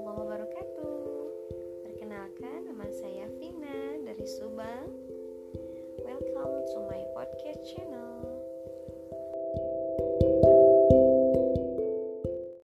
warahmatullahi wabarakatuh. Perkenalkan nama saya Vina dari Subang.